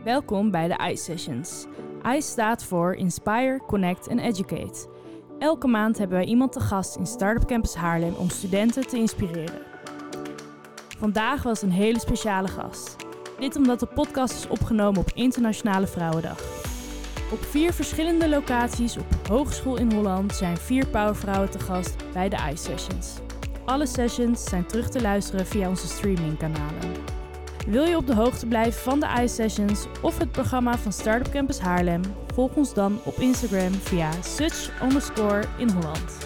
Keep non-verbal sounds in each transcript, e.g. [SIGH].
Welkom bij de ICE Sessions. ICE staat voor Inspire, Connect en Educate. Elke maand hebben wij iemand te gast in Startup Campus Haarlem om studenten te inspireren. Vandaag was een hele speciale gast. Dit omdat de podcast is opgenomen op Internationale Vrouwendag. Op vier verschillende locaties op Hogeschool in Holland zijn vier powervrouwen te gast bij de ICE Sessions. Alle sessions zijn terug te luisteren via onze streamingkanalen. Wil je op de hoogte blijven van de ICE Sessions of het programma van Startup Campus Haarlem? Volg ons dan op Instagram via such underscore in Holland.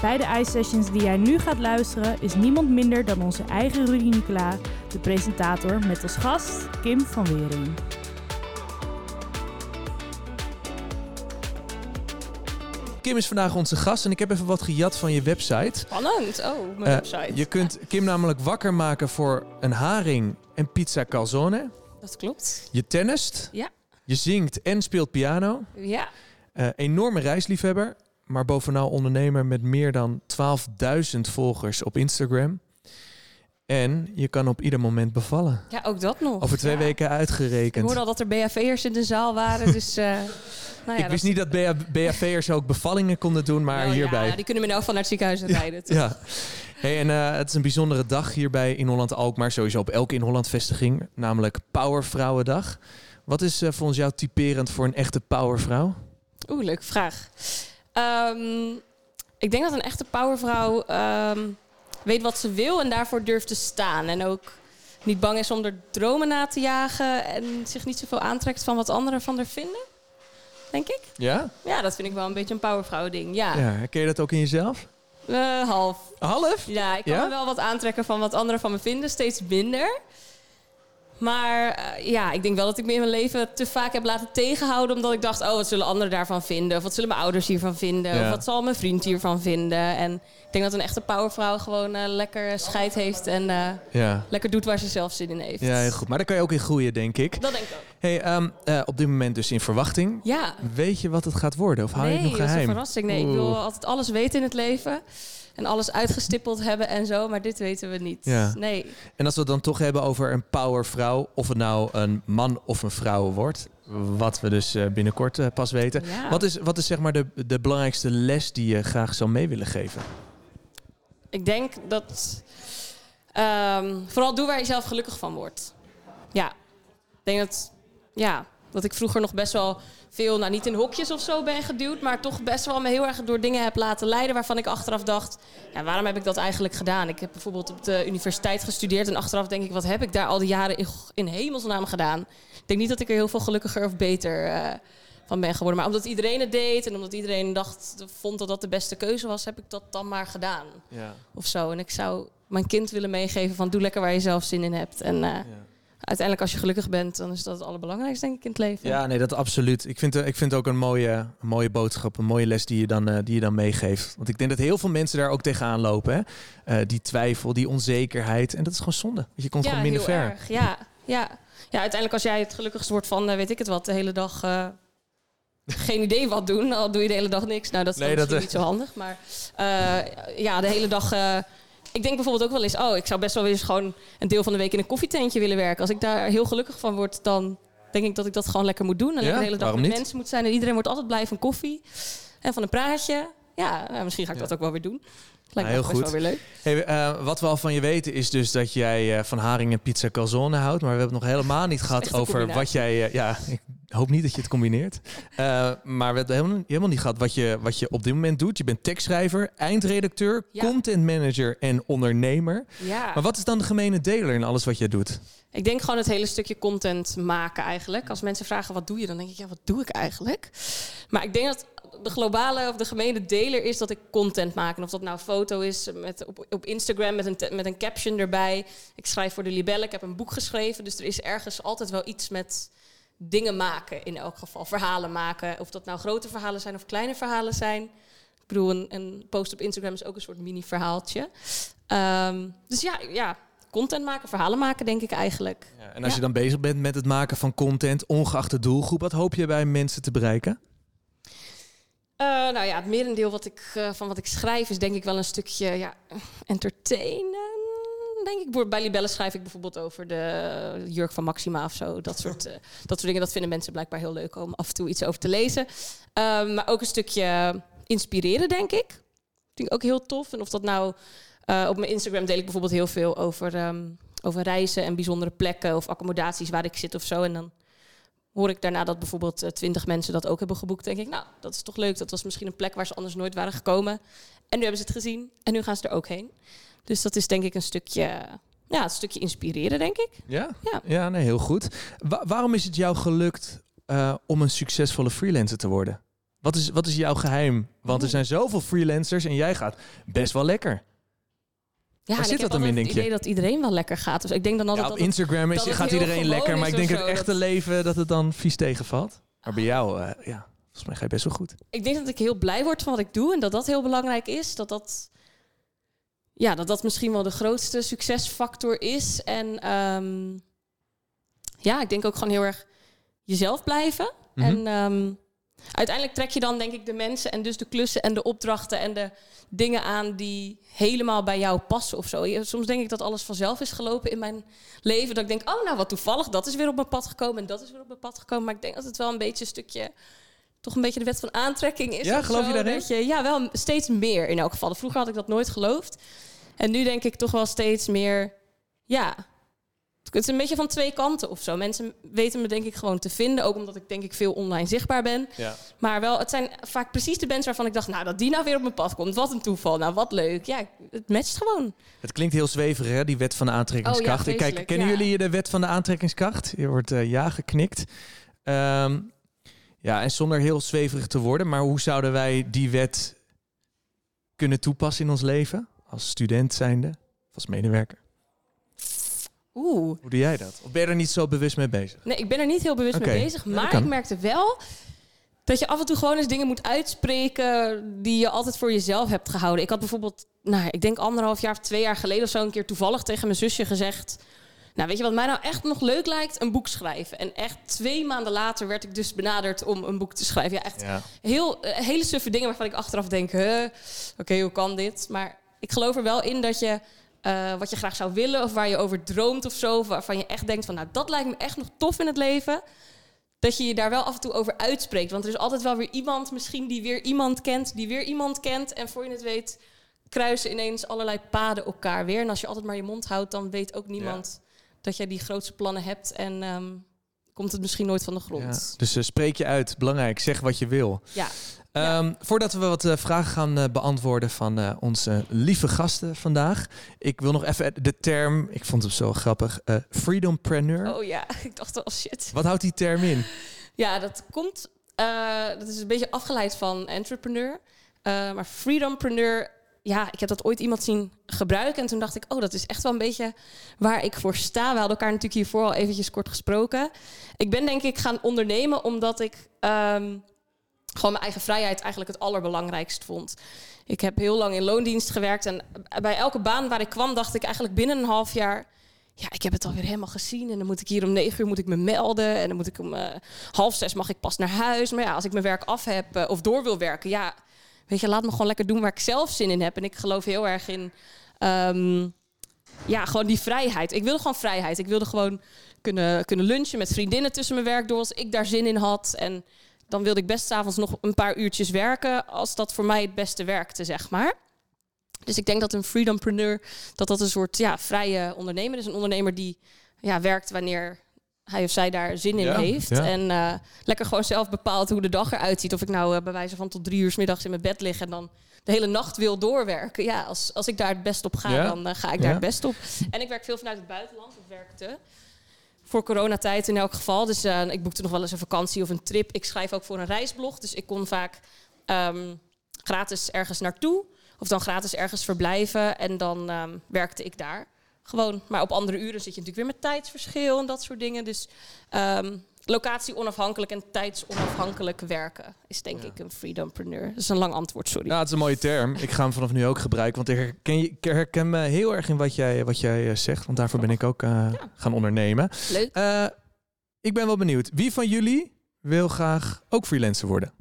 Bij de ICE Sessions die jij nu gaat luisteren is niemand minder dan onze eigen Rudy Nicola, de presentator, met als gast Kim van Wering. Kim is vandaag onze gast en ik heb even wat gejat van je website. Spannend. Oh, mijn Eh, website. Je kunt Kim namelijk wakker maken voor een haring en pizza calzone. Dat klopt. Je tennist. Ja. Je zingt en speelt piano. Ja. Eh, enorme reisliefhebber, maar bovenal ondernemer met meer dan 12.000 volgers op Instagram. En je kan op ieder moment bevallen. ja, ook dat nog. Over twee Ja. weken Ik uitgerekend. hoorde al dat er BHV'ers in de zaal waren, dus... eh [LAUGHS] nou ja, ik wist dat- niet dat BHV'ers ook bevallingen konden doen, maar Nou hierbij. Ja, die kunnen me elk geval naar het ziekenhuis rijden. Ja. Hey, en eh, het is een bijzondere dag hierbij in Holland Alkmaar. Sowieso op elke in Holland vestiging. Namelijk Powervrouwendag. Wat is eh, volgens jou typerend voor een echte powervrouw? Oeh, leuke vraag. Ehm, ik denk dat een echte powervrouw ehm, weet wat ze wil en daarvoor durft te staan. En ook niet bang is om er dromen na te jagen en zich niet zoveel aantrekt van wat anderen van haar vinden. Denk ik. Ja? Ja, dat vind ik wel een beetje een powervrouw ding. Ja, Ja, herken je dat ook in jezelf? Eh, half. Half? Ja, ik kan Ja? me wel wat aantrekken van wat anderen van me vinden, steeds minder. Maar eh, ja, ik denk wel dat ik me in mijn leven te vaak heb laten tegenhouden. Omdat ik dacht, oh, wat zullen anderen daarvan vinden? Of wat zullen mijn ouders hiervan vinden? Ja. Of wat zal mijn vriend hiervan vinden? En ik denk dat een echte powervrouw gewoon eh, lekker scheid heeft. En eh, Ja. lekker doet waar ze zelf zin in heeft. Ja, heel goed. Maar daar kan je ook in groeien, denk ik. Dat denk ik ook. Hey, ehm, eh, op dit moment dus in verwachting. Ja. Weet je wat het gaat worden? Of hou je nee, het nog dat is een geheim? verrassing. Nee, ik wil altijd alles weten in het leven. En alles uitgestippeld hebben en zo. Maar dit weten we niet. Ja. Nee. En als we het dan toch hebben over een powervrouw, of het nou een man of een vrouw wordt, wat we dus eh, binnenkort eh, pas weten. Ja. Wat is, wat is zeg maar de, de belangrijkste les die je graag zou mee willen geven? Ik denk dat ehm, vooral doe waar je zelf gelukkig van wordt. Ja, ik denk dat, ja, dat ik vroeger nog best wel veel, nou niet in hokjes of zo ben geduwd, maar toch best wel me heel erg door dingen heb laten leiden waarvan ik achteraf dacht, ja, waarom heb ik dat eigenlijk gedaan? Ik heb bijvoorbeeld op de universiteit gestudeerd en achteraf denk ik, wat heb ik daar al die jaren in, in hemelsnaam gedaan? Ik denk niet dat ik er heel veel gelukkiger of beter eh, van ben geworden, maar omdat iedereen het deed en omdat iedereen dacht, vond dat dat de beste keuze was, heb ik dat dan maar gedaan Ja. of zo. En ik zou mijn kind willen meegeven van doe lekker waar je zelf zin in hebt. En eh, uiteindelijk als je gelukkig bent, dan is dat het allerbelangrijkste denk ik in het leven. Ja, nee, dat absoluut. Ik vind, eh, ik vind het ook een mooie, een mooie boodschap, een mooie les die je, dan, eh, die je dan meegeeft. Want ik denk dat heel veel mensen daar ook tegenaan lopen. Hè? Eh, die twijfel, die onzekerheid. En dat is gewoon zonde. Want je komt ja, gewoon minder ver. erg. Ja, ja. ja, uiteindelijk als jij het gelukkigst wordt van, weet ik het wat, de hele dag... geen idee wat doen, al doe je de hele dag niks. Nou, dat is Nee, dat, niet zo handig. Maar ja, de hele dag... ik denk bijvoorbeeld ook wel eens... oh, ik zou best wel eens gewoon een deel van de week in een koffietentje willen werken. Als ik daar heel gelukkig van word, dan denk ik dat ik dat gewoon lekker moet doen. En lekker de hele dag met mensen moet zijn. En iedereen wordt altijd blij van koffie. En van een praatje. Ja, nou, misschien ga ik Ja. dat ook wel weer doen. Lijkt me heel best wel goed. weer leuk. Hey, eh, wat we al van je weten is dus dat jij eh, van haring en pizza calzone houdt. Maar we hebben het nog helemaal niet gehad over wat jij... eh, ja, ik hoop niet dat je het combineert. Maar we hebben helemaal, helemaal niet gehad wat je, wat je op dit moment doet. Je bent tekstschrijver, eindredacteur, Ja. content manager en ondernemer. Ja. Maar wat is dan de gemene deler in alles wat jij doet? Ik denk gewoon het hele stukje content maken eigenlijk. Als mensen vragen wat doe je, dan denk ik ja, wat doe ik eigenlijk? Maar ik denk dat de globale of de gemene deler is dat ik content maak. En of dat nou een foto is met, op, op Instagram met een, met een caption erbij. Ik schrijf voor de Libelle, ik heb een boek geschreven. Dus er is ergens altijd wel iets met dingen maken in elk geval. Verhalen maken. Of dat nou grote verhalen zijn of kleine verhalen zijn. Ik bedoel, een, een post op Instagram is ook een soort mini-verhaaltje. Ehm, dus ja, ja, content maken, verhalen maken, denk ik eigenlijk. Ja, en als Ja. je dan bezig bent met het maken van content, ongeacht de doelgroep, wat hoop je bij mensen te bereiken? Eh, nou ja, het merendeel wat ik, eh, van wat ik schrijf is denk ik wel een stukje ja, entertainen. denk ik. Bij Libelle schrijf ik bijvoorbeeld over de jurk van Maxima of zo. Dat [LAUGHS] soort, uh, dat soort dingen. Dat vinden mensen blijkbaar heel leuk om af en toe iets over te lezen. Um, maar ook een stukje inspireren, denk ik. Vind ik ook heel tof. En of dat nou... Op mijn Instagram deel ik bijvoorbeeld heel veel over, um, over reizen en bijzondere plekken of accommodaties waar ik zit of zo. En dan hoor ik daarna dat bijvoorbeeld uh, twintig mensen dat ook hebben geboekt. denk ik, nou, dat is toch leuk. Dat was misschien een plek waar ze anders nooit waren gekomen. En nu hebben ze het gezien en nu gaan ze er ook heen. Dus dat is denk ik een stukje, ja, een stukje inspireren, denk ik. Ja, ja. ja nee, heel goed. Wa waarom is het jou gelukt uh, om een succesvolle freelancer te worden? Wat is, wat is jouw geheim? Want er zijn zoveel freelancers en jij gaat best wel lekker. Ja, Waar zit dat dan in, denk je? Het idee dat iedereen wel lekker gaat. Dus ik denk dan altijd ja, op dat Instagram is, gaat iedereen lekker, maar ik denk het echte leven dat het dan vies tegenvalt. Maar bij jou, uh, ja, volgens mij ga je best wel goed. Ik denk dat ik heel blij word van wat ik doe en dat dat heel belangrijk is. Dat dat, ja, dat, dat misschien wel de grootste succesfactor is. En um, ja, ik denk ook gewoon heel erg jezelf blijven. Mm -hmm. En um, Uiteindelijk trek je dan denk ik de mensen en dus de klussen en de opdrachten en de dingen aan die helemaal bij jou passen of zo. Soms denk ik dat alles vanzelf is gelopen in mijn leven. Dat ik denk, oh nou wat toevallig, dat is weer op mijn pad gekomen en dat is weer op mijn pad gekomen. Maar ik denk dat het wel een beetje een stukje, toch een beetje de wet van aantrekking is. Ja, geloof je daarin? Je, ja, wel steeds meer in elk geval. Vroeger had ik dat nooit geloofd. En nu denk ik toch wel steeds meer, ja, het is een beetje van twee kanten of zo. Mensen weten me denk ik gewoon te vinden. Ook omdat ik denk ik veel online zichtbaar ben. Ja. Maar wel, het zijn vaak precies de mensen waarvan ik dacht... nou, dat die nou weer op mijn pad komt. Wat een toeval. Nou, wat leuk. Ja, het matcht gewoon. Het klinkt heel zweverig, hè? Die wet van de aantrekkingskracht. Oh, ja, Kijk, kennen jullie de wet van de aantrekkingskracht? Je wordt uh, ja geknikt. Um, ja, en zonder heel zweverig te worden. Maar hoe zouden wij die wet kunnen toepassen in ons leven? Als student zijnde, als medewerker? Oeh. Hoe doe jij dat? Of ben je er niet zo bewust mee bezig? Nee, ik ben er niet heel bewust mee bezig. Maar ik merkte wel dat je af en toe gewoon eens dingen moet uitspreken die je altijd voor jezelf hebt gehouden. Ik had bijvoorbeeld, nou, ik denk anderhalf jaar of twee jaar geleden of zo een keer toevallig tegen mijn zusje gezegd. Nou, weet je wat mij nou echt nog leuk lijkt? Een boek schrijven. En echt twee maanden later werd ik dus benaderd om een boek te schrijven. Ja, echt Heel, uh, hele suffe dingen waarvan ik achteraf denk, oké, hoe kan dit? Maar ik geloof er wel in dat je uh, wat je graag zou willen of waar je over droomt of zo. Waarvan je echt denkt van, nou, dat lijkt me echt nog tof in het leven. Dat je je daar wel af en toe over uitspreekt. Want er is altijd wel weer iemand misschien die weer iemand kent, die weer iemand kent. En voor je het weet kruisen ineens allerlei paden elkaar weer. En als je altijd maar je mond houdt, dan weet ook niemand dat jij die grootste plannen hebt. En um, komt het misschien nooit van de grond. Ja. Dus uh, spreek je uit, belangrijk, zeg wat je wil. Ja. Um, voordat we wat uh, vragen gaan uh, beantwoorden van uh, onze lieve gasten vandaag. Ik wil nog even de term, ik vond het zo grappig, freedompreneur. Oh ja, [LAUGHS] ik dacht al shit. Wat houdt die term in? Ja, dat komt, dat is een beetje afgeleid van entrepreneur. maar freedompreneur, ja, ik heb dat ooit iemand zien gebruiken. En toen dacht ik, oh, dat is echt wel een beetje waar ik voor sta. We hadden elkaar natuurlijk hiervoor al eventjes kort gesproken. Ik ben denk ik gaan ondernemen omdat ik... Um, gewoon mijn eigen vrijheid eigenlijk het allerbelangrijkst vond. Ik heb heel lang in loondienst gewerkt en bij elke baan waar ik kwam dacht ik eigenlijk binnen een half jaar ja, ik heb het alweer helemaal gezien. En dan moet ik hier om negen uur moet ik me melden. En dan moet ik om uh, half zes mag ik pas naar huis. Maar ja, als ik mijn werk af heb uh, of door wil werken, ja, weet je, laat me gewoon lekker doen waar ik zelf zin in heb. En ik geloof heel erg in, um, ja, gewoon die vrijheid. Ik wilde gewoon vrijheid. Ik wilde gewoon kunnen, kunnen lunchen met vriendinnen tussen mijn werk door als ik daar zin in had. En dan wilde ik best s'avonds nog een paar uurtjes werken als dat voor mij het beste werkte, zeg maar. Dus ik denk dat een freedompreneur, dat dat een soort ja, vrije ondernemer is. Een ondernemer die ja, werkt wanneer hij of zij daar zin in heeft. En uh, lekker gewoon zelf bepaalt hoe de dag eruit ziet. Of ik nou uh, bij wijze van tot drie uur s middags in mijn bed lig en dan de hele nacht wil doorwerken. Ja, als, als ik daar het best op ga, dan uh, ga ik daar het best op. En ik werk veel vanuit het buitenland. Ik werkte voor coronatijd in elk geval. Dus uh, ik boekte nog wel eens een vakantie of een trip. Ik schrijf ook voor een reisblog. Dus ik kon vaak um, gratis ergens naartoe. Of dan gratis ergens verblijven. En dan um, werkte ik daar. Gewoon. Maar op andere uren zit je natuurlijk weer met tijdsverschil en dat soort dingen. Dus um, locatie onafhankelijk en tijdsonafhankelijk werken is denk ik een freedompreneur. Dat is een lang antwoord, sorry. Ja, het is een mooie term. Ik ga hem vanaf nu ook gebruiken, want ik herken, ik herken me heel erg in wat jij, wat jij eh, zegt, want daarvoor ben ik ook uh, ja. gaan ondernemen. Leuk. Uh, ik ben wel benieuwd. Wie van jullie wil graag ook freelancer worden?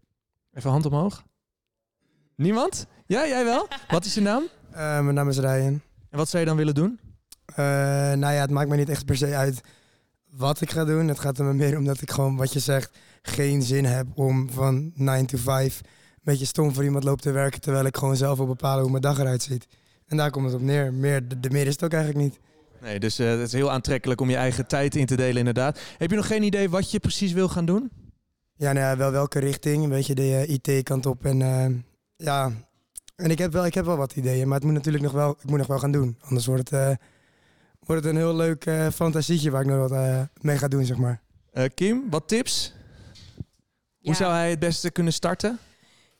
Even hand omhoog. Niemand? Ja, jij wel? [LAUGHS] wat is je naam? mijn naam is Ryan. En wat zou je dan willen doen? nou ja, het maakt me niet echt per se uit wat ik ga doen. Het gaat er me meer om dat ik gewoon, wat je zegt, geen zin heb om van 9 to 5 een beetje stom voor iemand lopen te werken, terwijl ik gewoon zelf wil bepalen hoe mijn dag eruit ziet. En daar komt het op neer. Meer, de, de meer is het ook eigenlijk niet. Nee, dus uh, het is heel aantrekkelijk om je eigen tijd in te delen, inderdaad. Heb je nog geen idee wat je precies wil gaan doen? Ja, nou ja wel welke richting. Een beetje de uh, IT-kant op. En uh, ja, en ik heb, wel, ik heb wel wat ideeën, maar het moet natuurlijk nog wel, ik moet nog wel gaan doen. Anders wordt het, wordt het een heel leuk fantasietje waar ik nog wat mee ga doen, zeg maar. Kim, wat tips? Hoe zou hij het beste kunnen starten?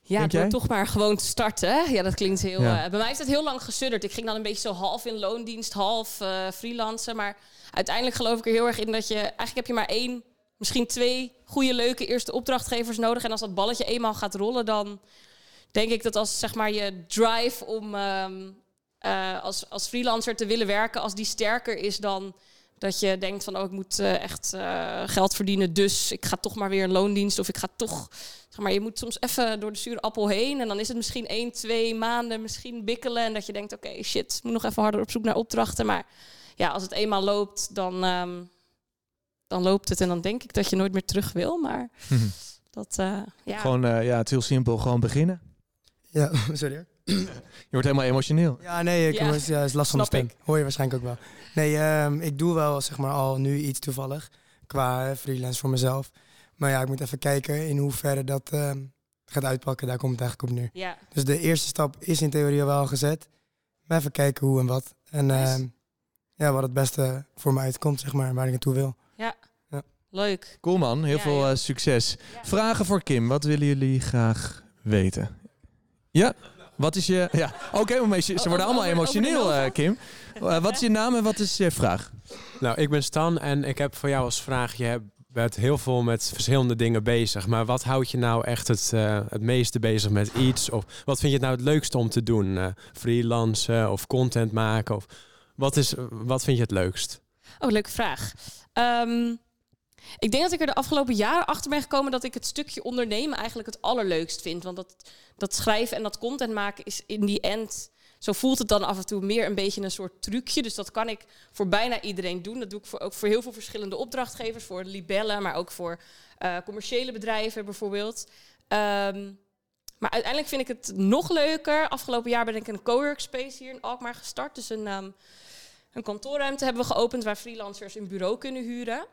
Ja, door toch maar gewoon te starten. Ja, dat klinkt heel... Ja. Uh, bij mij heeft het heel lang gesudderd. Ik ging dan een beetje zo half in loondienst, half uh, freelancen. Maar uiteindelijk geloof ik er heel erg in dat je... Eigenlijk heb je maar één, misschien twee goede, leuke eerste opdrachtgevers nodig. En als dat balletje eenmaal gaat rollen, dan denk ik dat als zeg maar je drive om um, uh, als, als freelancer te willen werken... als die sterker is dan dat je denkt van, oh, ik moet uh, echt uh, geld verdienen, dus ik ga toch maar weer een loondienst. Of ik ga toch, zeg maar, je moet soms even door de zure appel heen. En dan is het misschien één, twee maanden misschien bikkelen. En dat je denkt, oké, okay, shit, moet nog even harder op zoek naar opdrachten. Maar ja, als het eenmaal loopt, dan, um, dan loopt het. En dan denk ik dat je nooit meer terug wil. Maar [LAUGHS] dat, uh, ja. Gewoon, ja, het is heel simpel, gewoon beginnen. Ja, [LAUGHS] sorry. Je wordt helemaal emotioneel. Ja, nee, ik ja. Was, ja, is last van de stem. Hoor je waarschijnlijk ook wel. Nee, um, ik doe wel zeg maar al nu iets toevallig qua freelance voor mezelf. Maar ja, ik moet even kijken in hoeverre dat um, gaat uitpakken. Daar komt het eigenlijk op neer. Ja. Dus de eerste stap is in theorie al wel gezet. Maar even kijken hoe en wat. En nice. um, ja, wat het beste voor me uitkomt, zeg maar, waar ik naartoe wil. Ja. ja. Leuk. Cool man, heel ja, veel uh, succes. Vragen voor Kim, wat willen jullie graag weten? Ja? Wat is je... Ja, oké, okay, ze worden allemaal emotioneel, uh, Kim. Uh, [LAUGHS] wat is je naam en wat is je vraag? Nou, ik ben Stan en ik heb voor jou als vraag... Je bent heel veel met verschillende dingen bezig. Maar wat houdt je nou echt het, uh, het meeste bezig met iets? Of wat vind je nou het leukste om te doen? Uh, freelancen of content maken? Of wat, is, wat vind je het leukst? Oh, leuke vraag. Um, ik denk dat ik er de afgelopen jaren achter ben gekomen dat ik het stukje ondernemen eigenlijk het allerleukst vind. Want dat, dat schrijven en dat content maken is in die end. Zo voelt het dan af en toe meer een beetje een soort trucje. Dus dat kan ik voor bijna iedereen doen. Dat doe ik voor, ook voor heel veel verschillende opdrachtgevers. Voor libellen, maar ook voor uh, commerciële bedrijven bijvoorbeeld. Um, maar uiteindelijk vind ik het nog leuker. Afgelopen jaar ben ik een coworkspace hier in Alkmaar gestart. Dus een, um, een kantoorruimte hebben we geopend waar freelancers een bureau kunnen huren.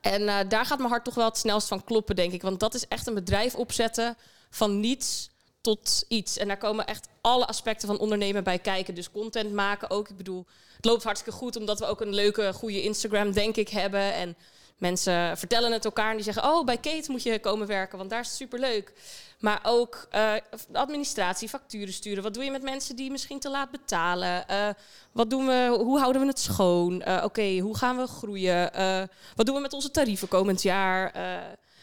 En uh, daar gaat mijn hart toch wel het snelst van kloppen, denk ik. Want dat is echt een bedrijf opzetten van niets tot iets. En daar komen echt alle aspecten van ondernemen bij kijken. Dus content maken ook. Ik bedoel, het loopt hartstikke goed omdat we ook een leuke, goede Instagram, denk ik, hebben. En mensen vertellen het elkaar en die zeggen: Oh, bij Kate moet je komen werken, want daar is het superleuk. Maar ook uh, administratie, facturen sturen. Wat doe je met mensen die misschien te laat betalen? Uh, wat doen we, hoe houden we het schoon? Uh, Oké, hoe gaan we groeien? wat doen we met onze tarieven komend jaar?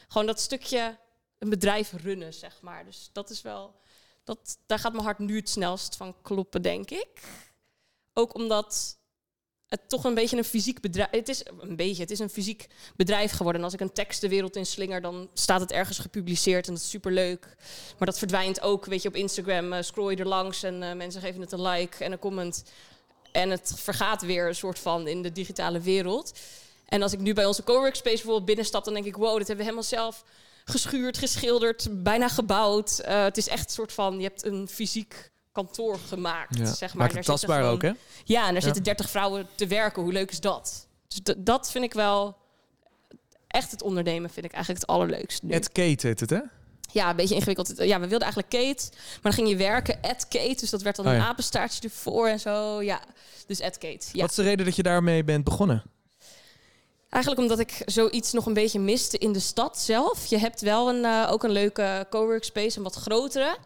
gewoon dat stukje een bedrijf runnen, zeg maar. Dus dat is wel, dat, daar gaat mijn hart nu het snelst van kloppen, denk ik. Ook omdat het toch een beetje een fysiek bedrijf. Het is een beetje, het is een fysiek bedrijf geworden. En als ik een tekst de wereld in slinger, dan staat het ergens gepubliceerd en dat is superleuk. Maar dat verdwijnt ook, weet je, op Instagram uh, scroll je er langs en uh, mensen geven het een like en een comment. En het vergaat weer een soort van in de digitale wereld. En als ik nu bij onze cowork space bijvoorbeeld binnenstap, dan denk ik, wow, dit hebben we helemaal zelf geschuurd, geschilderd, bijna gebouwd. Uh, het is echt een soort van, je hebt een fysiek kantoor gemaakt. Ja. Zeg maar. Maakt het tastbaar gewoon, ook, hè? Ja, en daar ja. zitten 30 vrouwen te werken. Hoe leuk is dat? Dus dat vind ik wel... Echt het ondernemen vind ik eigenlijk het allerleukst. Het Kate heet het, hè? Ja, een beetje ingewikkeld. Ja, we wilden eigenlijk Kate, maar dan ging je werken at Kate. Dus dat werd dan oh, ja. een apenstaartje ervoor en zo. Ja, dus at Kate. Ja. Wat is de reden dat je daarmee bent begonnen? Eigenlijk omdat ik zoiets nog een beetje miste in de stad zelf. Je hebt wel een, uh, ook een leuke coworkspace, een wat grotere.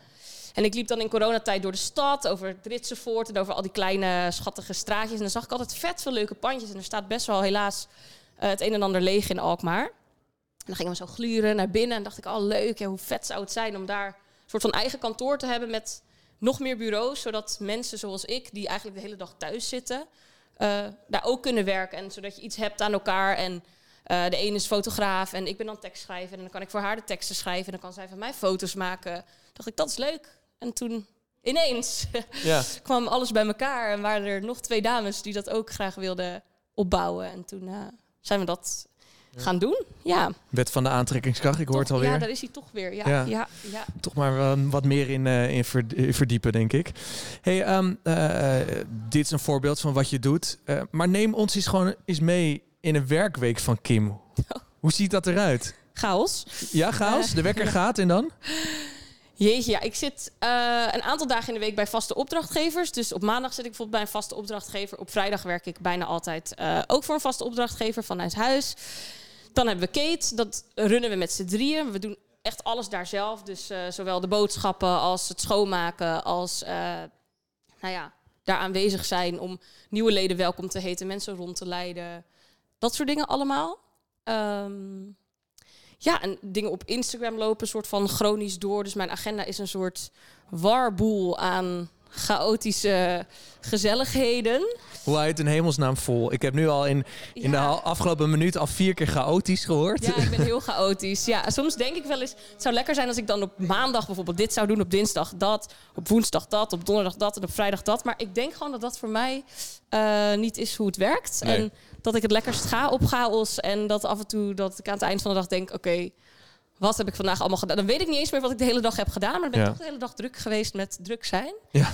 En ik liep dan in coronatijd door de stad, over het Ritsenvoort en over al die kleine schattige straatjes. En dan zag ik altijd vet veel leuke pandjes. En er staat best wel helaas uh, het een en ander leeg in Alkmaar. En dan gingen we zo gluren naar binnen en dacht ik, oh leuk, ja, hoe vet zou het zijn om daar een soort van eigen kantoor te hebben met nog meer bureaus, zodat mensen zoals ik, die eigenlijk de hele dag thuis zitten, uh, daar ook kunnen werken. En zodat je iets hebt aan elkaar en uh, de ene is fotograaf en ik ben dan tekstschrijver en dan kan ik voor haar de teksten schrijven en dan kan zij van mij foto's maken. dacht ik, dat is leuk. En toen ineens [LAUGHS] ja. kwam alles bij elkaar. En waren er nog twee dames die dat ook graag wilden opbouwen. En toen uh, zijn we dat gaan doen. Ja. Wet van de aantrekkingskracht, ik hoor het alweer. Ja, daar is hij toch weer. Ja, ja. ja, Toch maar wat meer in, uh, in verdiepen, denk ik. Hey, um, uh, dit is een voorbeeld van wat je doet. Maar neem ons eens gewoon eens mee in een werkweek van Kim. Oh. [LAUGHS] Hoe ziet dat eruit? Chaos. Ja, chaos. De wekker [LAUGHS] gaat en dan? Jeetje, ja, ik zit uh, een aantal dagen in de week bij vaste opdrachtgevers. Dus op maandag zit ik bijvoorbeeld bij een vaste opdrachtgever. Op vrijdag werk ik bijna altijd uh, ook voor een vaste opdrachtgever vanuit huis. Dan hebben we Kate, dat runnen we met z'n drieën. We doen echt alles daar zelf. Dus uh, zowel de boodschappen als het schoonmaken, als nou ja, daar aanwezig zijn om nieuwe leden welkom te heten, mensen rond te leiden. Dat soort dingen allemaal. Um, ja, en dingen op Instagram lopen een soort van chronisch door. Dus mijn agenda is een soort warboel aan chaotische gezelligheden. Hoe heet een hemelsnaam vol? Ik heb nu al in, in de afgelopen minuut al vier keer chaotisch gehoord. Ja, ik ben heel chaotisch. Ja, soms denk ik wel eens, het zou lekker zijn als ik dan op maandag bijvoorbeeld dit zou doen, op dinsdag dat, op woensdag dat, op donderdag dat en op vrijdag dat. Maar ik denk gewoon dat dat voor mij uh, niet is hoe het werkt. En dat ik het lekkerst ga op chaos. En dat af en toe dat ik aan het eind van de dag denk, oké, wat heb ik vandaag allemaal gedaan? Dan weet ik niet eens meer wat ik de hele dag heb gedaan. Maar ben ik toch de hele dag druk geweest met druk zijn. Ja,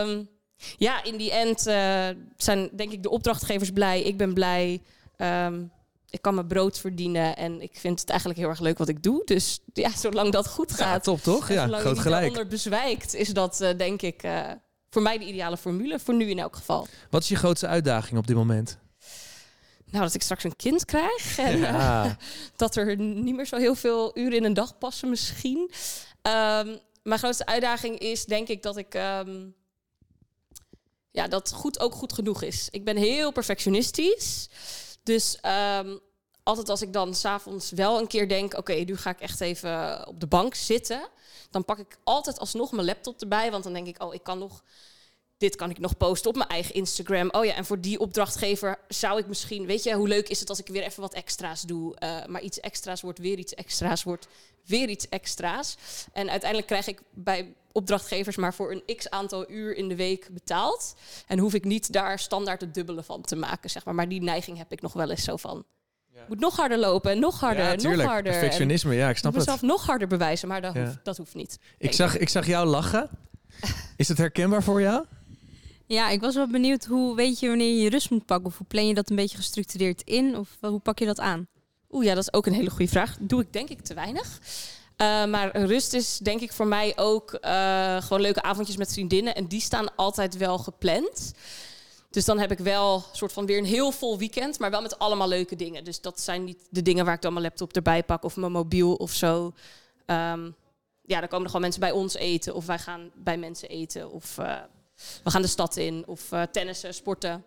um, ja in die end uh, zijn denk ik de opdrachtgevers blij. Ik ben blij. Um, ik kan mijn brood verdienen en ik vind het eigenlijk heel erg leuk wat ik doe. Dus ja, zolang dat goed gaat. Ja, top toch? Ja, groot gelijk. onder bezwijkt, is dat uh, denk ik uh, voor mij de ideale formule. Voor nu in elk geval. Wat is je grootste uitdaging op dit moment? Nou, dat ik straks een kind krijg. En ja. uh, [LAUGHS] dat er niet meer zo heel veel uren in een dag passen misschien. Um, mijn grootste uitdaging is denk ik dat ik... Um, ja, dat goed ook goed genoeg is. Ik ben heel perfectionistisch. Dus um, altijd als ik dan s'avonds wel een keer denk... oké, okay, nu ga ik echt even op de bank zitten... dan pak ik altijd alsnog mijn laptop erbij. Want dan denk ik, oh, ik kan nog dit kan ik nog posten op mijn eigen Instagram. Oh ja, en voor die opdrachtgever zou ik misschien, weet je, hoe leuk is het als ik weer even wat extra's doe. Uh, maar iets extra's wordt weer iets extra's, wordt weer iets extra's. En uiteindelijk krijg ik bij opdrachtgevers maar voor een x aantal uur in de week betaald. En hoef ik niet daar standaard het dubbele van te maken, zeg maar. Maar die neiging heb ik nog wel eens zo van. Ja. Moet nog harder lopen, nog harder, ja, nog harder. Perfectionisme, ja, ik snap het. mezelf nog harder bewijzen, maar dat, ja. hoeft, dat hoeft niet. Ik zag, ik zag jou lachen. Is het herkenbaar voor jou? Ja, ik was wel benieuwd hoe weet je wanneer je je rust moet pakken? Of hoe plan je dat een beetje gestructureerd in? Of hoe pak je dat aan? Oeh, ja, dat is ook een hele goede vraag. Doe ik denk ik te weinig. Uh, maar rust is denk ik voor mij ook uh, gewoon leuke avondjes met vriendinnen. En die staan altijd wel gepland. Dus dan heb ik wel soort van weer een heel vol weekend, maar wel met allemaal leuke dingen. Dus dat zijn niet de dingen waar ik dan mijn laptop erbij pak of mijn mobiel of zo. Um, ja, dan komen er gewoon mensen bij ons eten of wij gaan bij mensen eten of we gaan de stad in. Of uh, tennissen, sporten.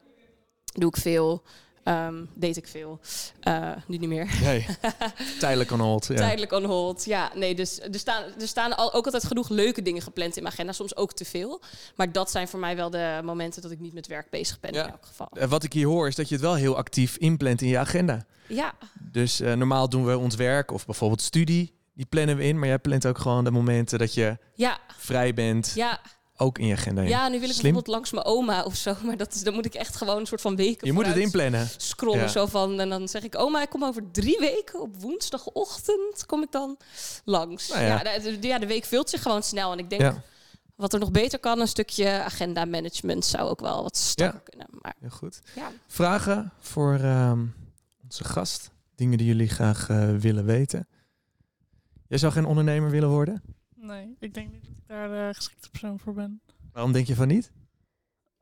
Doe ik veel. Um, deed ik veel. Uh, nu niet meer. Nee. [LAUGHS] Tijdelijk on hold. Ja. Tijdelijk on hold. Ja, nee, dus er staan, er staan al, ook altijd genoeg leuke dingen gepland in mijn agenda. Soms ook te veel. Maar dat zijn voor mij wel de momenten dat ik niet met werk bezig ben ja. in elk geval. Uh, wat ik hier hoor is dat je het wel heel actief inplant in je agenda. Ja. Dus uh, normaal doen we ons werk of bijvoorbeeld studie. Die plannen we in. Maar jij plant ook gewoon de momenten dat je ja. vrij bent. Ja ook in je agenda. Ja, nu wil ik bijvoorbeeld langs mijn oma of zo. Maar dat is, dan moet ik echt gewoon een soort van weken. Je moet het inplannen. Scrollen zo van. En dan zeg ik, oma, ik kom over drie weken op woensdagochtend. Kom ik dan langs. Nou ja. Ja, de, ja, de week vult zich gewoon snel. En ik denk. Wat er nog beter kan, een stukje agenda management zou ook wel wat sterker kunnen. Maar, Heel goed. Ja. Vragen voor uh, onze gast? Dingen die jullie graag uh, willen weten? Jij zou geen ondernemer willen worden? Nee, ik denk niet dat ik daar de geschikte persoon voor ben. Waarom denk je van niet?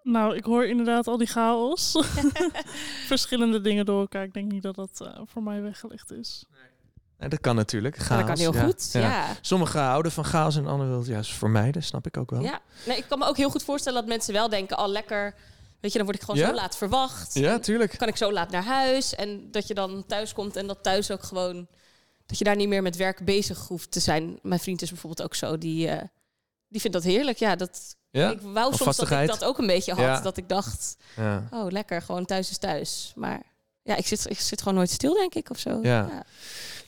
Nou, ik hoor inderdaad al die chaos. [LAUGHS] [LAUGHS] Verschillende dingen door elkaar. Ik denk niet dat dat uh, voor mij weggelegd is. Nee. dat kan natuurlijk. Chaos, dat kan heel ja. goed, ja. Sommigen houden van chaos en anderen willen het juist vermijden. Snap ik ook wel. Ja, nee, ik kan me ook heel goed voorstellen dat mensen wel denken... al oh, lekker, weet je, dan word ik gewoon ja? zo laat verwacht. Ja, tuurlijk. Kan ik zo laat naar huis. En dat je dan thuis komt en dat thuis ook gewoon dat je daar niet meer met werk bezig hoeft te zijn. Mijn vriend is bijvoorbeeld ook zo, die, uh, die vindt dat heerlijk. Ja, dat, ja? ik wou soms dat ik dat ook een beetje had. Ja. Dat ik dacht, ja. oh lekker, gewoon thuis is thuis. Maar ja, ik zit, ik zit gewoon nooit stil, denk ik, of zo. Ja.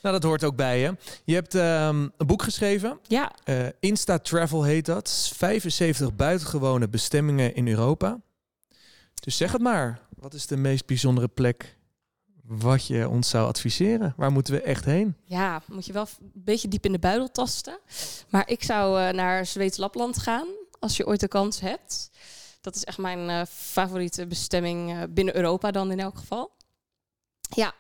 Nou, dat hoort ook bij je. Je hebt ehm, een boek geschreven. Ja. Uh, Insta Travel heet dat. 75 buitengewone bestemmingen in Europa. Dus zeg het maar. Wat is de meest bijzondere plek wat je ons zou adviseren? Waar moeten we echt heen? Ja, moet je wel een beetje diep in de buidel tasten. Maar ik zou uh, naar Zweeds-Lapland gaan, als je ooit de kans hebt. Dat is echt mijn uh, favoriete bestemming uh, binnen Europa dan in elk geval. Ja,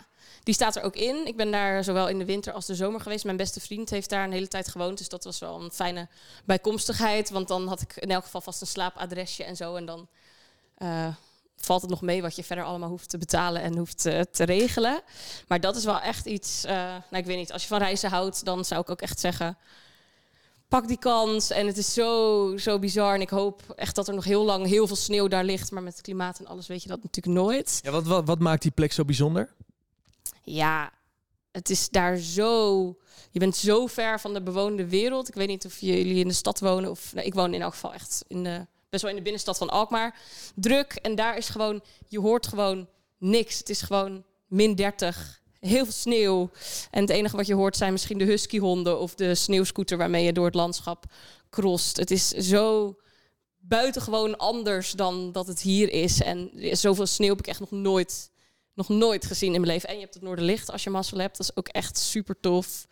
die staat er ook in. Ik ben daar zowel in de winter als de zomer geweest. Mijn beste vriend heeft daar een hele tijd gewoond. Dus dat was wel een fijne bijkomstigheid. Want dan had ik in elk geval vast een slaapadresje en zo. En dan valt het nog mee wat je verder allemaal hoeft te betalen en hoeft uh, te regelen. Maar dat is wel echt iets. Uh, nou, ik weet niet. Als je van reizen houdt, dan zou ik ook echt zeggen. Pak die kans. En het is zo, zo bizar. En ik hoop echt dat er nog heel lang heel veel sneeuw daar ligt. Maar met het klimaat en alles weet je dat natuurlijk nooit. Ja, wat, wat, wat maakt die plek zo bijzonder? Ja, het is daar zo. Je bent zo ver van de bewoonde wereld. Ik weet niet of jullie in de stad wonen. Of nee, ik woon in elk geval echt in de, best wel in de binnenstad van Alkmaar. Druk. En daar is gewoon. Je hoort gewoon niks. Het is gewoon min 30. Heel veel sneeuw. En het enige wat je hoort zijn misschien de huskyhonden of de sneeuwscooter waarmee je door het landschap crost. Het is zo buitengewoon anders dan dat het hier is. En zoveel sneeuw heb ik echt nog nooit nog nooit gezien in mijn leven. En je hebt het Noorderlicht als je mazzel hebt. Dat is ook echt super tof.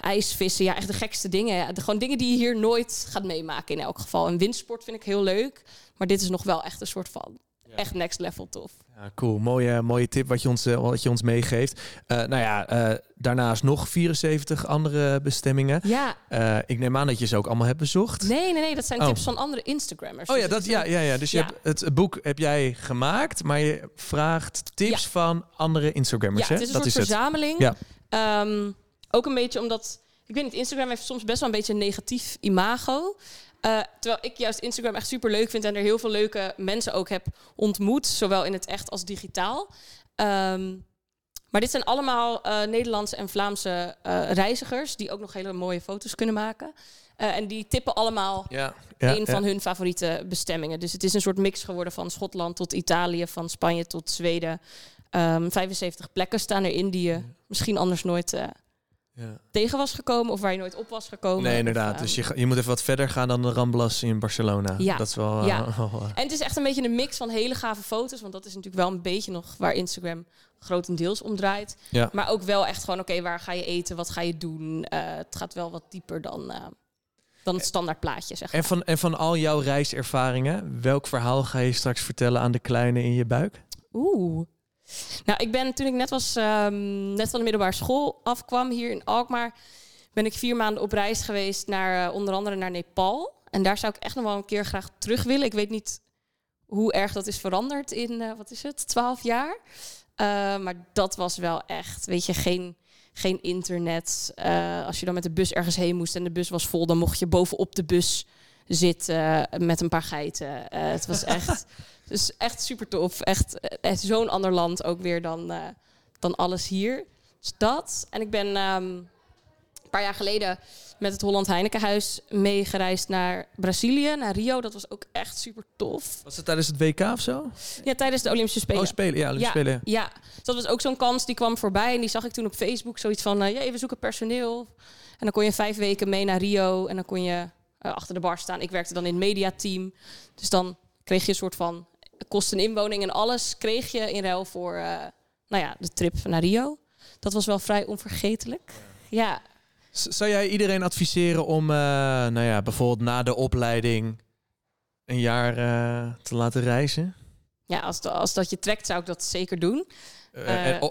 IJsvissen, ja, echt de gekste dingen. Ja. De, gewoon dingen die je hier nooit gaat meemaken in elk geval. En windsport vind ik heel leuk. Maar dit is nog wel echt een soort van echt next level tof. Ja, cool. Mooie, mooie tip wat je ons, uh, wat je ons meegeeft. Uh, nou ja, uh, daarnaast nog 74 andere bestemmingen. Ja. ik neem aan dat je ze ook allemaal hebt bezocht. Nee, nee, nee. Dat zijn oh. tips van andere Instagrammers. Oh ja, dus dat, ja, ja, ja. Dus je hebt het boek heb jij gemaakt, maar je vraagt tips ja. van andere Instagrammers. Ja, hè? het is een dat soort is verzameling. Het. Ja. Um, ook een beetje omdat... Ik weet niet, Instagram heeft soms best wel een beetje een negatief imago. Uh, terwijl ik juist Instagram echt super leuk vind en er heel veel leuke mensen ook heb ontmoet, zowel in het echt als digitaal. Um, maar dit zijn allemaal uh, Nederlandse en Vlaamse uh, reizigers die ook nog hele mooie foto's kunnen maken. en die tippen allemaal ja, ja, een ja. van hun favoriete bestemmingen. Dus het is een soort mix geworden van Schotland tot Italië, van Spanje tot Zweden. Um, 75 plekken staan erin die je misschien anders nooit ja. tegen was gekomen of waar je nooit op was gekomen. Nee, inderdaad. Of, dus je, je moet even wat verder gaan dan de Ramblas in Barcelona. Ja. Dat is wel... Ja. [LAUGHS] Uh, uh, en het is echt een beetje een mix van hele gave foto's, want dat is natuurlijk wel een beetje nog waar Instagram grotendeels om draait. Ja. Maar ook wel echt gewoon, oké, okay, waar ga je eten, wat ga je doen? Uh, het gaat wel wat dieper dan, uh, dan het standaard plaatje, zeg en van, en van al jouw reiservaringen, welk verhaal ga je straks vertellen aan de kleine in je buik? Oeh. Nou, ik ben toen ik net was, um, net van de middelbare school afkwam hier in Alkmaar, ben ik vier maanden op reis geweest naar uh, onder andere naar Nepal. En daar zou ik echt nog wel een keer graag terug willen. Ik weet niet hoe erg dat is veranderd in, uh, wat is het, twaalf jaar. Uh, maar dat was wel echt, weet je, geen, geen internet. als je dan met de bus ergens heen moest en de bus was vol, dan mocht je bovenop de bus zitten met een paar geiten. het was [LAUGHS] echt... Dus echt super tof. Echt, echt zo'n ander land ook weer dan, uh, dan alles hier. Dus dat. En ik ben um, een paar jaar geleden met het Holland Heinekenhuis meegereisd naar Brazilië, naar Rio. Dat was ook echt super tof. Was het tijdens het WK of zo? Ja, tijdens de Olympische Spelen. Oh, Spelen, ja, Olympische ja, Spelen. Ja, dus dat was ook zo'n kans die kwam voorbij. En die zag ik toen op Facebook. Zoiets van, uh, ja, we zoeken personeel. En dan kon je vijf weken mee naar Rio. En dan kon je uh, achter de bar staan. Ik werkte dan in het mediateam. Dus dan kreeg je een soort van kosten inwoning en alles kreeg je in ruil voor uh, nou ja, de trip naar Rio. Dat was wel vrij onvergetelijk. Ja. Zou jij iedereen adviseren om, uh, nou ja, bijvoorbeeld na de opleiding een jaar uh, te laten reizen? Ja, als, als dat je trekt, zou ik dat zeker doen.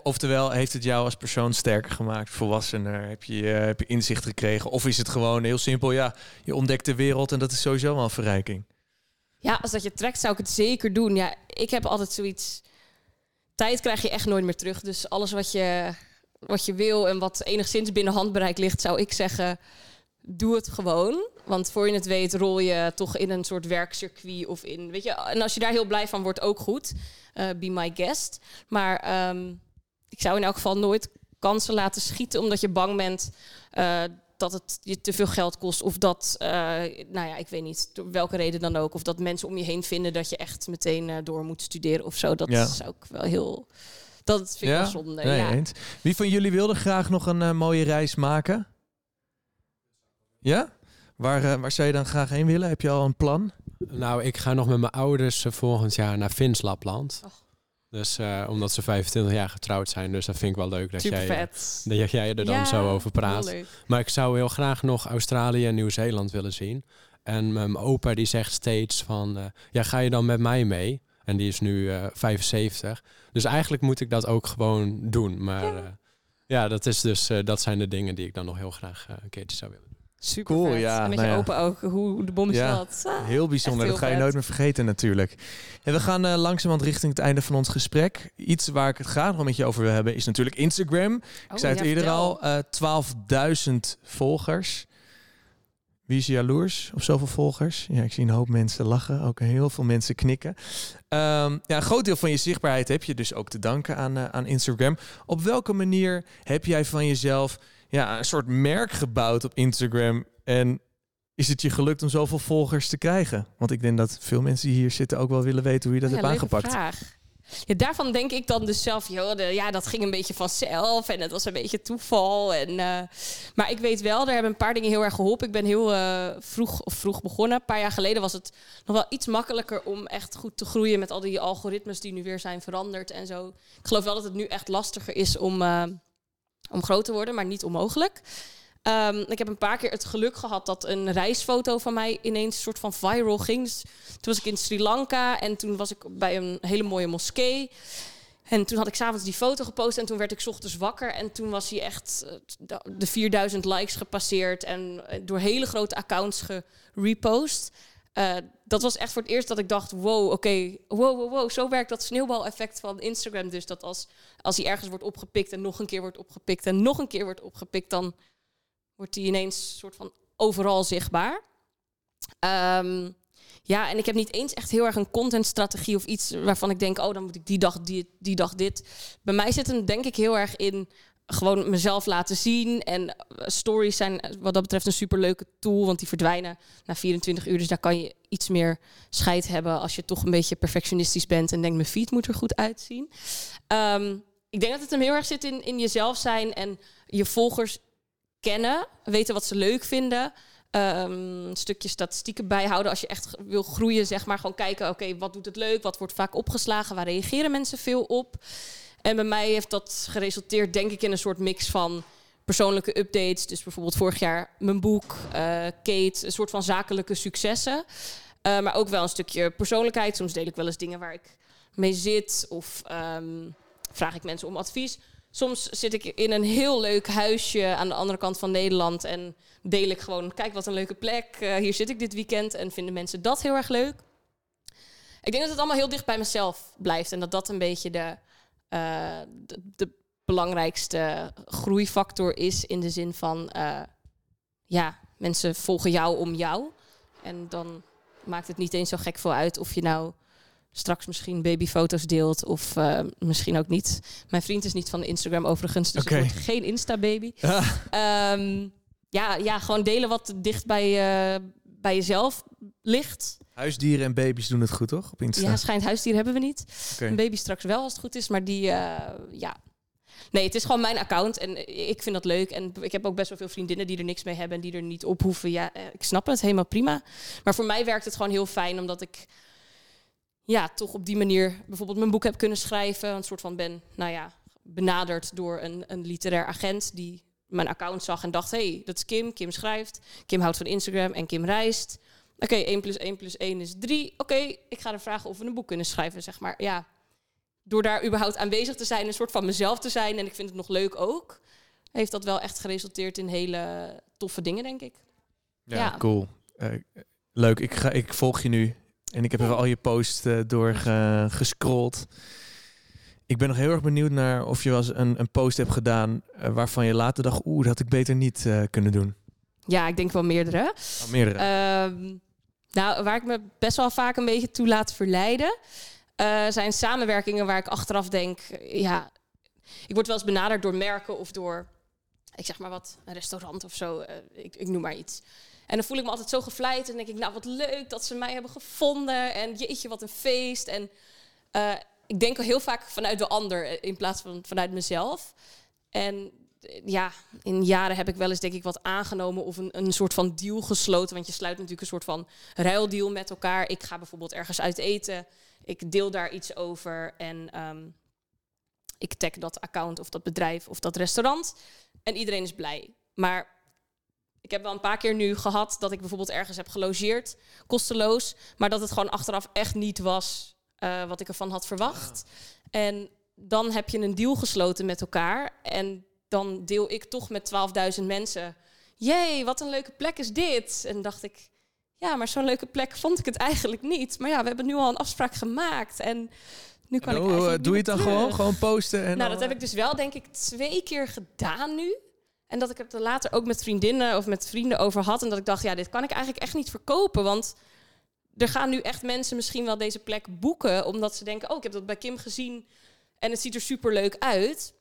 Oftewel, heeft het jou als persoon sterker gemaakt, volwassener? Heb je, heb je inzicht gekregen? Of is het gewoon heel simpel, ja, je ontdekt de wereld en dat is sowieso wel een verrijking? Ja, als dat je trekt, zou ik het zeker doen. Ja, ik heb altijd zoiets. Tijd krijg je echt nooit meer terug. Dus alles wat je, wat je wil en wat enigszins binnen handbereik ligt, zou ik zeggen. Doe het gewoon. Want voor je het weet, rol je toch in een soort werkcircuit of in. Weet je, en als je daar heel blij van wordt, ook goed. Uh, be my guest. Maar um, ik zou in elk geval nooit kansen laten schieten, omdat je bang bent. Uh, dat het je te veel geld kost. Of dat, uh, nou ja, ik weet niet, door welke reden dan ook. Of dat mensen om je heen vinden dat je echt meteen uh, door moet studeren of zo. Dat ja. zou ik wel heel Dat vind ik ja? wel zonde. Nee, ja. Eens. Wie van jullie wilde graag nog een uh, mooie reis maken? Ja? Waar, uh, waar zou je dan graag heen willen? Heb je al een plan? Nou, ik ga nog met mijn ouders uh, volgend jaar naar Vins Lapland. Oh. Dus omdat ze 25 jaar getrouwd zijn. Dus dat vind ik wel leuk dat, jij, dat jij er dan ja, zo over praat. Maar ik zou heel graag nog Australië en Nieuw-Zeeland willen zien. En mijn opa die zegt steeds van... ja, ga je dan met mij mee? En die is nu 75. Dus eigenlijk moet ik dat ook gewoon doen. Maar ja, ja dat, is dus, dat zijn de dingen die ik dan nog heel graag een keertje zou willen. Super cool, vet. ja. En met nou je ja. open ook, hoe de bom is ja, ah, Heel bijzonder, heel dat ga je nooit meer vergeten natuurlijk. En we gaan uh, langzamerhand richting het einde van ons gesprek. Iets waar ik het graag nog met je over wil hebben is natuurlijk Instagram. Oh, ik zei het ja, eerder al, uh, 12.000 volgers. Wie is jaloers op zoveel volgers? Ja, ik zie een hoop mensen lachen, ook heel veel mensen knikken. Um, ja, een groot deel van je zichtbaarheid heb je dus ook te danken aan, uh, aan Instagram. Op welke manier heb jij van jezelf ja, een soort merk gebouwd op Instagram? En is het je gelukt om zoveel volgers te krijgen? Want ik denk dat veel mensen die hier zitten ook wel willen weten hoe je dat ja, hebt aangepakt. Vraag. Ja, daarvan denk ik dan dus zelf, joh, ja, dat ging een beetje vanzelf en het was een beetje toeval. En, uh, maar ik weet wel, er hebben een paar dingen heel erg geholpen. Ik ben heel uh, vroeg, of vroeg begonnen. Een paar jaar geleden was het nog wel iets makkelijker om echt goed te groeien met al die algoritmes die nu weer zijn veranderd en zo. Ik geloof wel dat het nu echt lastiger is om, uh, om groot te worden, maar niet onmogelijk. Um, ik heb een paar keer het geluk gehad dat een reisfoto van mij ineens een soort van viral ging. Dus toen was ik in Sri Lanka en toen was ik bij een hele mooie moskee. En toen had ik s'avonds die foto gepost en toen werd ik ochtends wakker. En toen was hij echt eh, de 4000 likes gepasseerd en eh, door hele grote accounts gerepost. Uh, dat was echt voor het eerst dat ik dacht: wow, oké, wow, wow, wow. Zo werkt dat sneeuwbaleffect van Instagram. Dus dat als, als hij ergens wordt opgepikt en nog een keer wordt opgepikt en nog een keer wordt opgepikt, dan wordt die ineens soort van overal zichtbaar. Um, ja, en ik heb niet eens echt heel erg een contentstrategie of iets waarvan ik denk, oh, dan moet ik die dag die, die dag dit. Bij mij zit het denk ik heel erg in gewoon mezelf laten zien. En eh, stories zijn wat dat betreft een superleuke tool, want die verdwijnen na 24 uur. Dus daar kan je iets meer scheid hebben als je toch een beetje perfectionistisch bent en denkt, mijn feed moet er goed uitzien. Um, ik denk dat het hem heel erg zit in, in jezelf zijn en je volgers kennen, weten wat ze leuk vinden. Um, een stukje statistieken bijhouden als je echt wil groeien, zeg maar. Gewoon kijken, oké, wat doet het leuk? Wat wordt vaak opgeslagen? Waar reageren mensen veel op? En bij mij heeft dat geresulteerd, denk ik, in een soort mix van persoonlijke updates. Dus bijvoorbeeld vorig jaar mijn boek, uh, Kate, een soort van zakelijke successen. Uh, maar ook wel een stukje persoonlijkheid. Soms deel ik wel eens dingen waar ik mee zit of um, vraag ik mensen om advies. Soms zit ik in een heel leuk huisje aan de andere kant van Nederland en deel ik gewoon, kijk wat een leuke plek, uh, hier zit ik dit weekend en vinden mensen dat heel erg leuk. Ik denk dat het allemaal heel dicht bij mezelf blijft en dat dat een beetje de, uh, de, de, belangrijkste groeifactor is in de zin van, uh, ja, mensen volgen jou om jou en dan maakt het niet eens zo gek veel uit of je nou straks misschien babyfoto's deelt of uh, misschien ook niet. Mijn vriend is niet van Instagram overigens, dus okay. het wordt geen Insta-baby. um, ja, ja, gewoon delen wat dicht bij, uh, bij jezelf ligt. Huisdieren en baby's doen het goed, toch? Op Insta? Ja, schijnt huisdieren hebben we niet. Okay. Een baby straks wel als het goed is, maar die, uh, ja. Nee, het is gewoon mijn account en ik vind dat leuk. En ik heb ook best wel veel vriendinnen die er niks mee hebben en die er niet op hoeven. Ja, ik snap het helemaal prima. Maar voor mij werkt het gewoon heel fijn, omdat ik ja, toch op die manier bijvoorbeeld mijn boek heb kunnen schrijven. Een soort van ben, nou ja, benaderd door een, een literair agent die mijn account zag en dacht: hey, dat is Kim. Kim schrijft. Kim houdt van Instagram en Kim reist. Oké, okay, 1 plus 1 plus 1 is 3. Oké, okay, ik ga er vragen of we een boek kunnen schrijven, zeg maar. Ja, door daar überhaupt aanwezig te zijn, een soort van mezelf te zijn en ik vind het nog leuk ook, heeft dat wel echt geresulteerd in hele toffe dingen, denk ik. Ja, ja. cool. Uh, leuk. Ik, ga, ik volg je nu. En ik heb even al je posts uh, doorgescrolld. Ik ben nog heel erg benieuwd naar of je wel eens een, een post hebt gedaan uh, waarvan je later dacht, oeh, dat had ik beter niet uh, kunnen doen. Ja, ik denk wel meerdere. Oh, meerdere. Uh, nou, waar ik me best wel vaak een beetje toe laat verleiden, zijn samenwerkingen waar ik achteraf denk, ja, ik word wel eens benaderd door merken of door, ik zeg maar wat, een restaurant of zo, ik, ik noem maar iets. En dan voel ik me altijd zo gevleid. En denk ik, nou wat leuk dat ze mij hebben gevonden. En jeetje, wat een feest. En uh, ik denk heel vaak vanuit de ander eh, in plaats van vanuit mezelf. En eh, ja, in jaren heb ik wel eens denk ik wat aangenomen of een, een soort van deal gesloten. Want je sluit natuurlijk een soort van ruildeal met elkaar. Ik ga bijvoorbeeld ergens uit eten. Ik deel daar iets over en ehm, ik tag dat account of dat bedrijf of dat restaurant. En iedereen is blij. Maar ik heb wel een paar keer nu gehad dat ik bijvoorbeeld ergens heb gelogeerd, kosteloos. Maar dat het gewoon achteraf echt niet was uh, wat ik ervan had verwacht. En dan heb je een deal gesloten met elkaar. En dan deel ik toch met 12.000 mensen. Jee, wat een leuke plek is dit? En dacht ik, ja, maar zo'n leuke plek vond ik het eigenlijk niet. Maar ja, we hebben nu al een afspraak gemaakt. En nu kan ik eigenlijk Doe je het dan gewoon? Gewoon posten? En nou, dat heb ik dus wel denk ik twee keer gedaan nu. En dat ik het er later ook met vriendinnen of met vrienden over had. En dat ik dacht, ja, dit kan ik eigenlijk echt niet verkopen. Want er gaan nu echt mensen misschien wel deze plek boeken. Omdat ze denken, oh, ik heb dat bij Kim gezien. En het ziet er super leuk uit.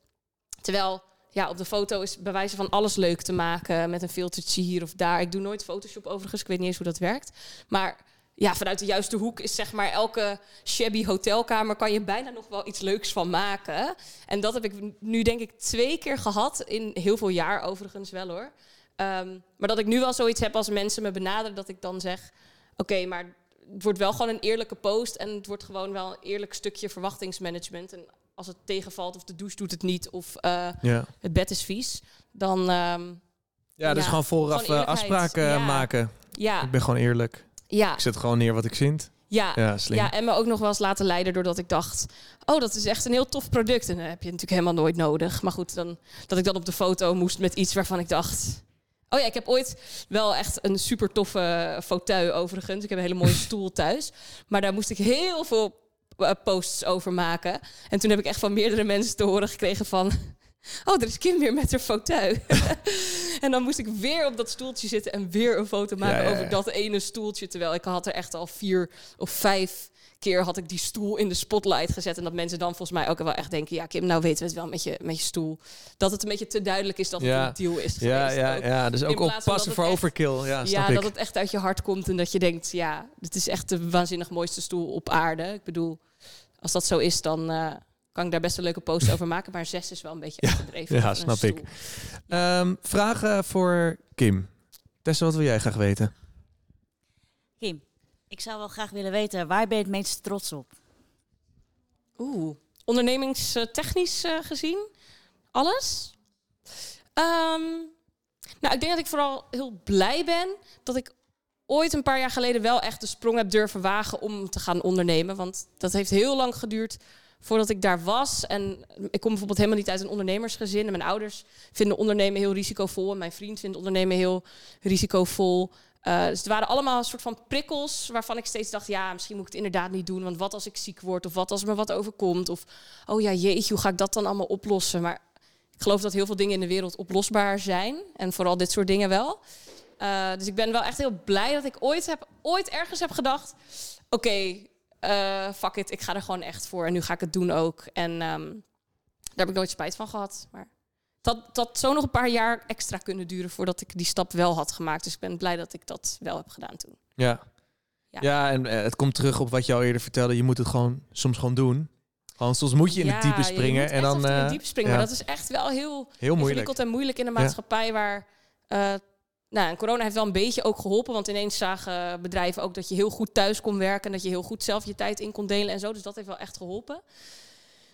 Terwijl ja, op de foto is bij wijze van alles leuk te maken. Met een filtertje hier of daar. Ik doe nooit Photoshop overigens. Ik weet niet eens hoe dat werkt. Maar ja, vanuit de juiste hoek is zeg maar elke shabby hotelkamer kan je bijna nog wel iets leuks van maken. En dat heb ik nu denk ik twee keer gehad in heel veel jaar overigens wel hoor. Ehm, maar dat ik nu wel zoiets heb als mensen me benaderen dat ik dan zeg: oké, maar het wordt wel gewoon een eerlijke post en het wordt gewoon wel een eerlijk stukje verwachtingsmanagement. En als het tegenvalt of de douche doet het niet of uh, ja. het bed is vies, dan. Um, ja, dus gewoon vooraf uh, afspraken maken. Ja. Ik ben gewoon eerlijk. Ja. Ik zet gewoon neer wat ik vind. Ja, ja, ja, en me ook nog wel eens laten leiden doordat ik dacht... oh, dat is echt een heel tof product. En dat heb je natuurlijk helemaal nooit nodig. Maar goed, dan, dat ik dan op de foto moest met iets waarvan ik dacht... Oh ja, ik heb ooit wel echt een super toffe fauteuil overigens. Ik heb een hele mooie [LAUGHS] stoel thuis. Maar daar moest ik heel veel eh, posts over maken. En toen heb ik echt van meerdere mensen te horen gekregen van... Oh, er is Kim weer met haar fauteuil. [LAUGHS] en dan moest ik weer op dat stoeltje zitten en weer een foto maken over dat ene stoeltje. Terwijl ik had er echt al vier of vijf keer had ik die stoel in de spotlight gezet. En dat mensen dan volgens mij ook wel echt denken... ja, Kim, nou weten we het wel met je, met je stoel. Dat het een beetje te duidelijk is dat het een deal is Ja, ja, ja. Dus ook oppassen voor overkill. Ja, ja dat het echt uit je hart komt en dat je denkt... ja, dit is echt de waanzinnig mooiste stoel op aarde. Ik bedoel, als dat zo is, dan... Uh, kan ik daar best een leuke post over maken. Maar zes is wel een beetje overdreven. Ja, snap ik. Um, vragen voor Kim. Tessa, wat wil jij graag weten? Kim, ik zou wel graag willen weten, waar ben je het meest trots op? Oeh, ondernemingstechnisch uh, gezien? Alles? Um, nou, ik denk dat ik vooral heel blij ben dat ik ooit een paar jaar geleden wel echt de sprong heb durven wagen om te gaan ondernemen. Want dat heeft heel lang geduurd voordat ik daar was. En ik kom bijvoorbeeld helemaal niet uit een ondernemersgezin. En mijn ouders vinden ondernemen heel risicovol. En mijn vriend vindt ondernemen heel risicovol. Uh, dus er waren allemaal een soort van prikkels waarvan ik steeds dacht: ja, misschien moet ik het inderdaad niet doen. Want wat als ik ziek word? Of wat als me wat overkomt? Of oh ja, jeetje, hoe ga ik dat dan allemaal oplossen? Maar ik geloof dat heel veel dingen in de wereld oplosbaar zijn. En vooral dit soort dingen wel. Uh, dus ik ben wel echt heel blij dat ik ooit, heb, ooit ergens heb gedacht: oké, uh, fuck it, ik ga er gewoon echt voor. En nu ga ik het doen ook. En um, daar heb ik nooit spijt van gehad. Maar dat, dat zo nog een paar jaar extra kunnen duren voordat ik die stap wel had gemaakt. Dus ik ben blij dat ik dat wel heb gedaan toen. Ja. Ja, ja en uh, het komt terug op wat je al eerder vertelde. Je moet het gewoon soms gewoon doen. Gewoon soms moet je in de diepe springen. en dan, in de diepe springen. Ja. Maar dat is echt wel heel, heel moeilijk. en moeilijk in een maatschappij waar uh, nou, en corona heeft wel een beetje ook geholpen, want ineens zagen bedrijven ook dat je heel goed thuis kon werken en dat je heel goed zelf je tijd in kon delen en zo. Dus dat heeft wel echt geholpen.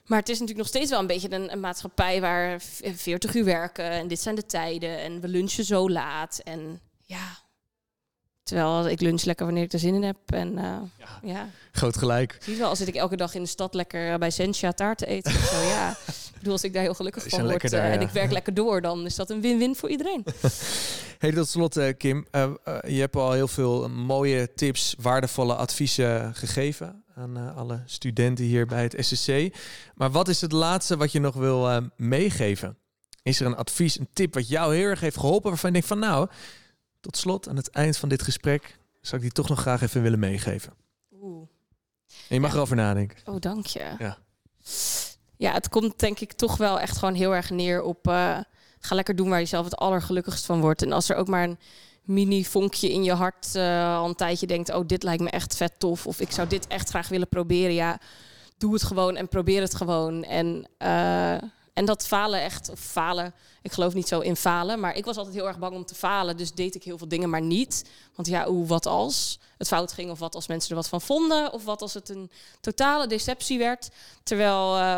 Maar het is natuurlijk nog steeds wel een beetje een, een, maatschappij waar 40 uur werken en dit zijn de tijden en we lunchen zo laat. En ja, terwijl ik lunch lekker wanneer ik er zin in heb. En uh, ja, ja, groot gelijk. Zie je wel, als zit ik elke dag in de stad lekker bij Sentia taart te eten. zo, ja, ik bedoel, als ik daar heel gelukkig van word daar, uh, en ik werk lekker door, dan is dat een win-win voor iedereen. [LAUGHS] hey, tot slot uh, Kim, je hebt al heel veel mooie tips, waardevolle adviezen gegeven aan alle studenten hier bij het SSC. Maar wat is het laatste wat je nog wil meegeven? Is er een advies, een tip wat jou heel erg heeft geholpen waarvan je denkt van nou, tot slot, aan het eind van dit gesprek, zou ik die toch nog graag even willen meegeven. Oeh. En je mag erover nadenken. Oh, dank je. Ja. ja, het komt denk ik toch wel echt gewoon heel erg neer op... Uh, ga lekker doen waar je zelf het allergelukkigst van wordt. En als er ook maar een mini vonkje in je hart uh, al een tijdje denkt... oh, dit lijkt me echt vet tof. Of ik zou dit echt graag willen proberen. Ja, doe het gewoon en probeer het gewoon. En, uh, en dat falen echt, of falen, ik geloof niet zo in falen, maar ik was altijd heel erg bang om te falen. Dus deed ik heel veel dingen maar niet. Want ja, hoe, wat als het fout ging, of wat als mensen er wat van vonden, of wat als het een totale deceptie werd. Terwijl uh,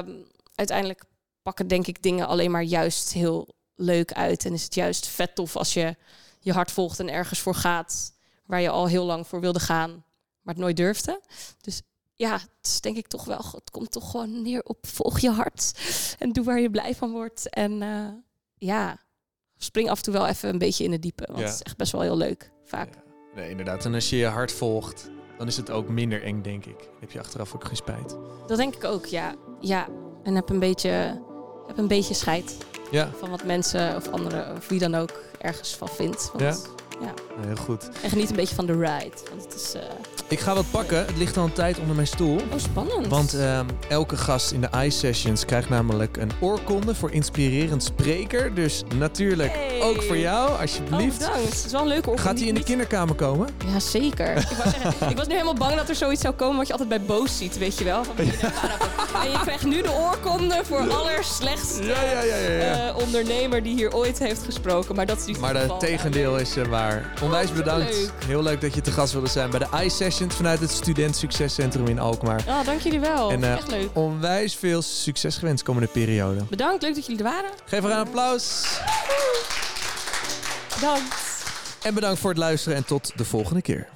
uiteindelijk pakken, denk ik, dingen alleen maar juist heel leuk uit. En is het juist vet tof als je je hart volgt en ergens voor gaat waar je al heel lang voor wilde gaan, maar het nooit durfde. Dus ja, het is denk ik toch wel, het komt toch gewoon neer op volg je hart en doe waar je blij van wordt. En uh, ja, spring af en toe wel even een beetje in de diepe, want het is echt best wel heel leuk, vaak. Nee, inderdaad. En als je je hart volgt, dan is het ook minder eng, denk ik. Heb je achteraf ook geen spijt? Dat denk ik ook, ja. Ja, en heb een beetje, heb een beetje scheid ja. van wat mensen of anderen of wie dan ook ergens van vindt. Want, ja. ja. Heel goed. En geniet een beetje van de ride. Want het is, uh, ik ga wat pakken. Het ligt al een tijd onder mijn stoel. Oh, spannend. Want ehm, elke gast in de iSessions krijgt namelijk een oorkonde voor inspirerend spreker. Dus natuurlijk ook voor jou, alsjeblieft. Oh, bedankt. Het is wel een leuke oorkonde. Gaat hij in de kinderkamer komen? Ja, zeker. [LAUGHS] ik, zeggen, ik, was nu helemaal bang dat er zoiets zou komen wat je altijd bij Boos ziet, weet je wel. Van En je krijgt nu de oorkonde voor allerslechtste ja, ja, ja, ja, uh, ondernemer die hier ooit heeft gesproken. Maar dat is niet Maar het tegendeel is uh, Onwijs oh, bedankt. Leuk. Heel leuk dat je te gast wilde zijn bij de iSessions vanuit het Student Succescentrum in Alkmaar. Oh, dank jullie wel. En, uh, Echt leuk. Onwijs veel succes gewenst komende periode. Bedankt, leuk dat jullie er waren. Geef haar een applaus. Bedankt. En bedankt voor het luisteren en tot de volgende keer.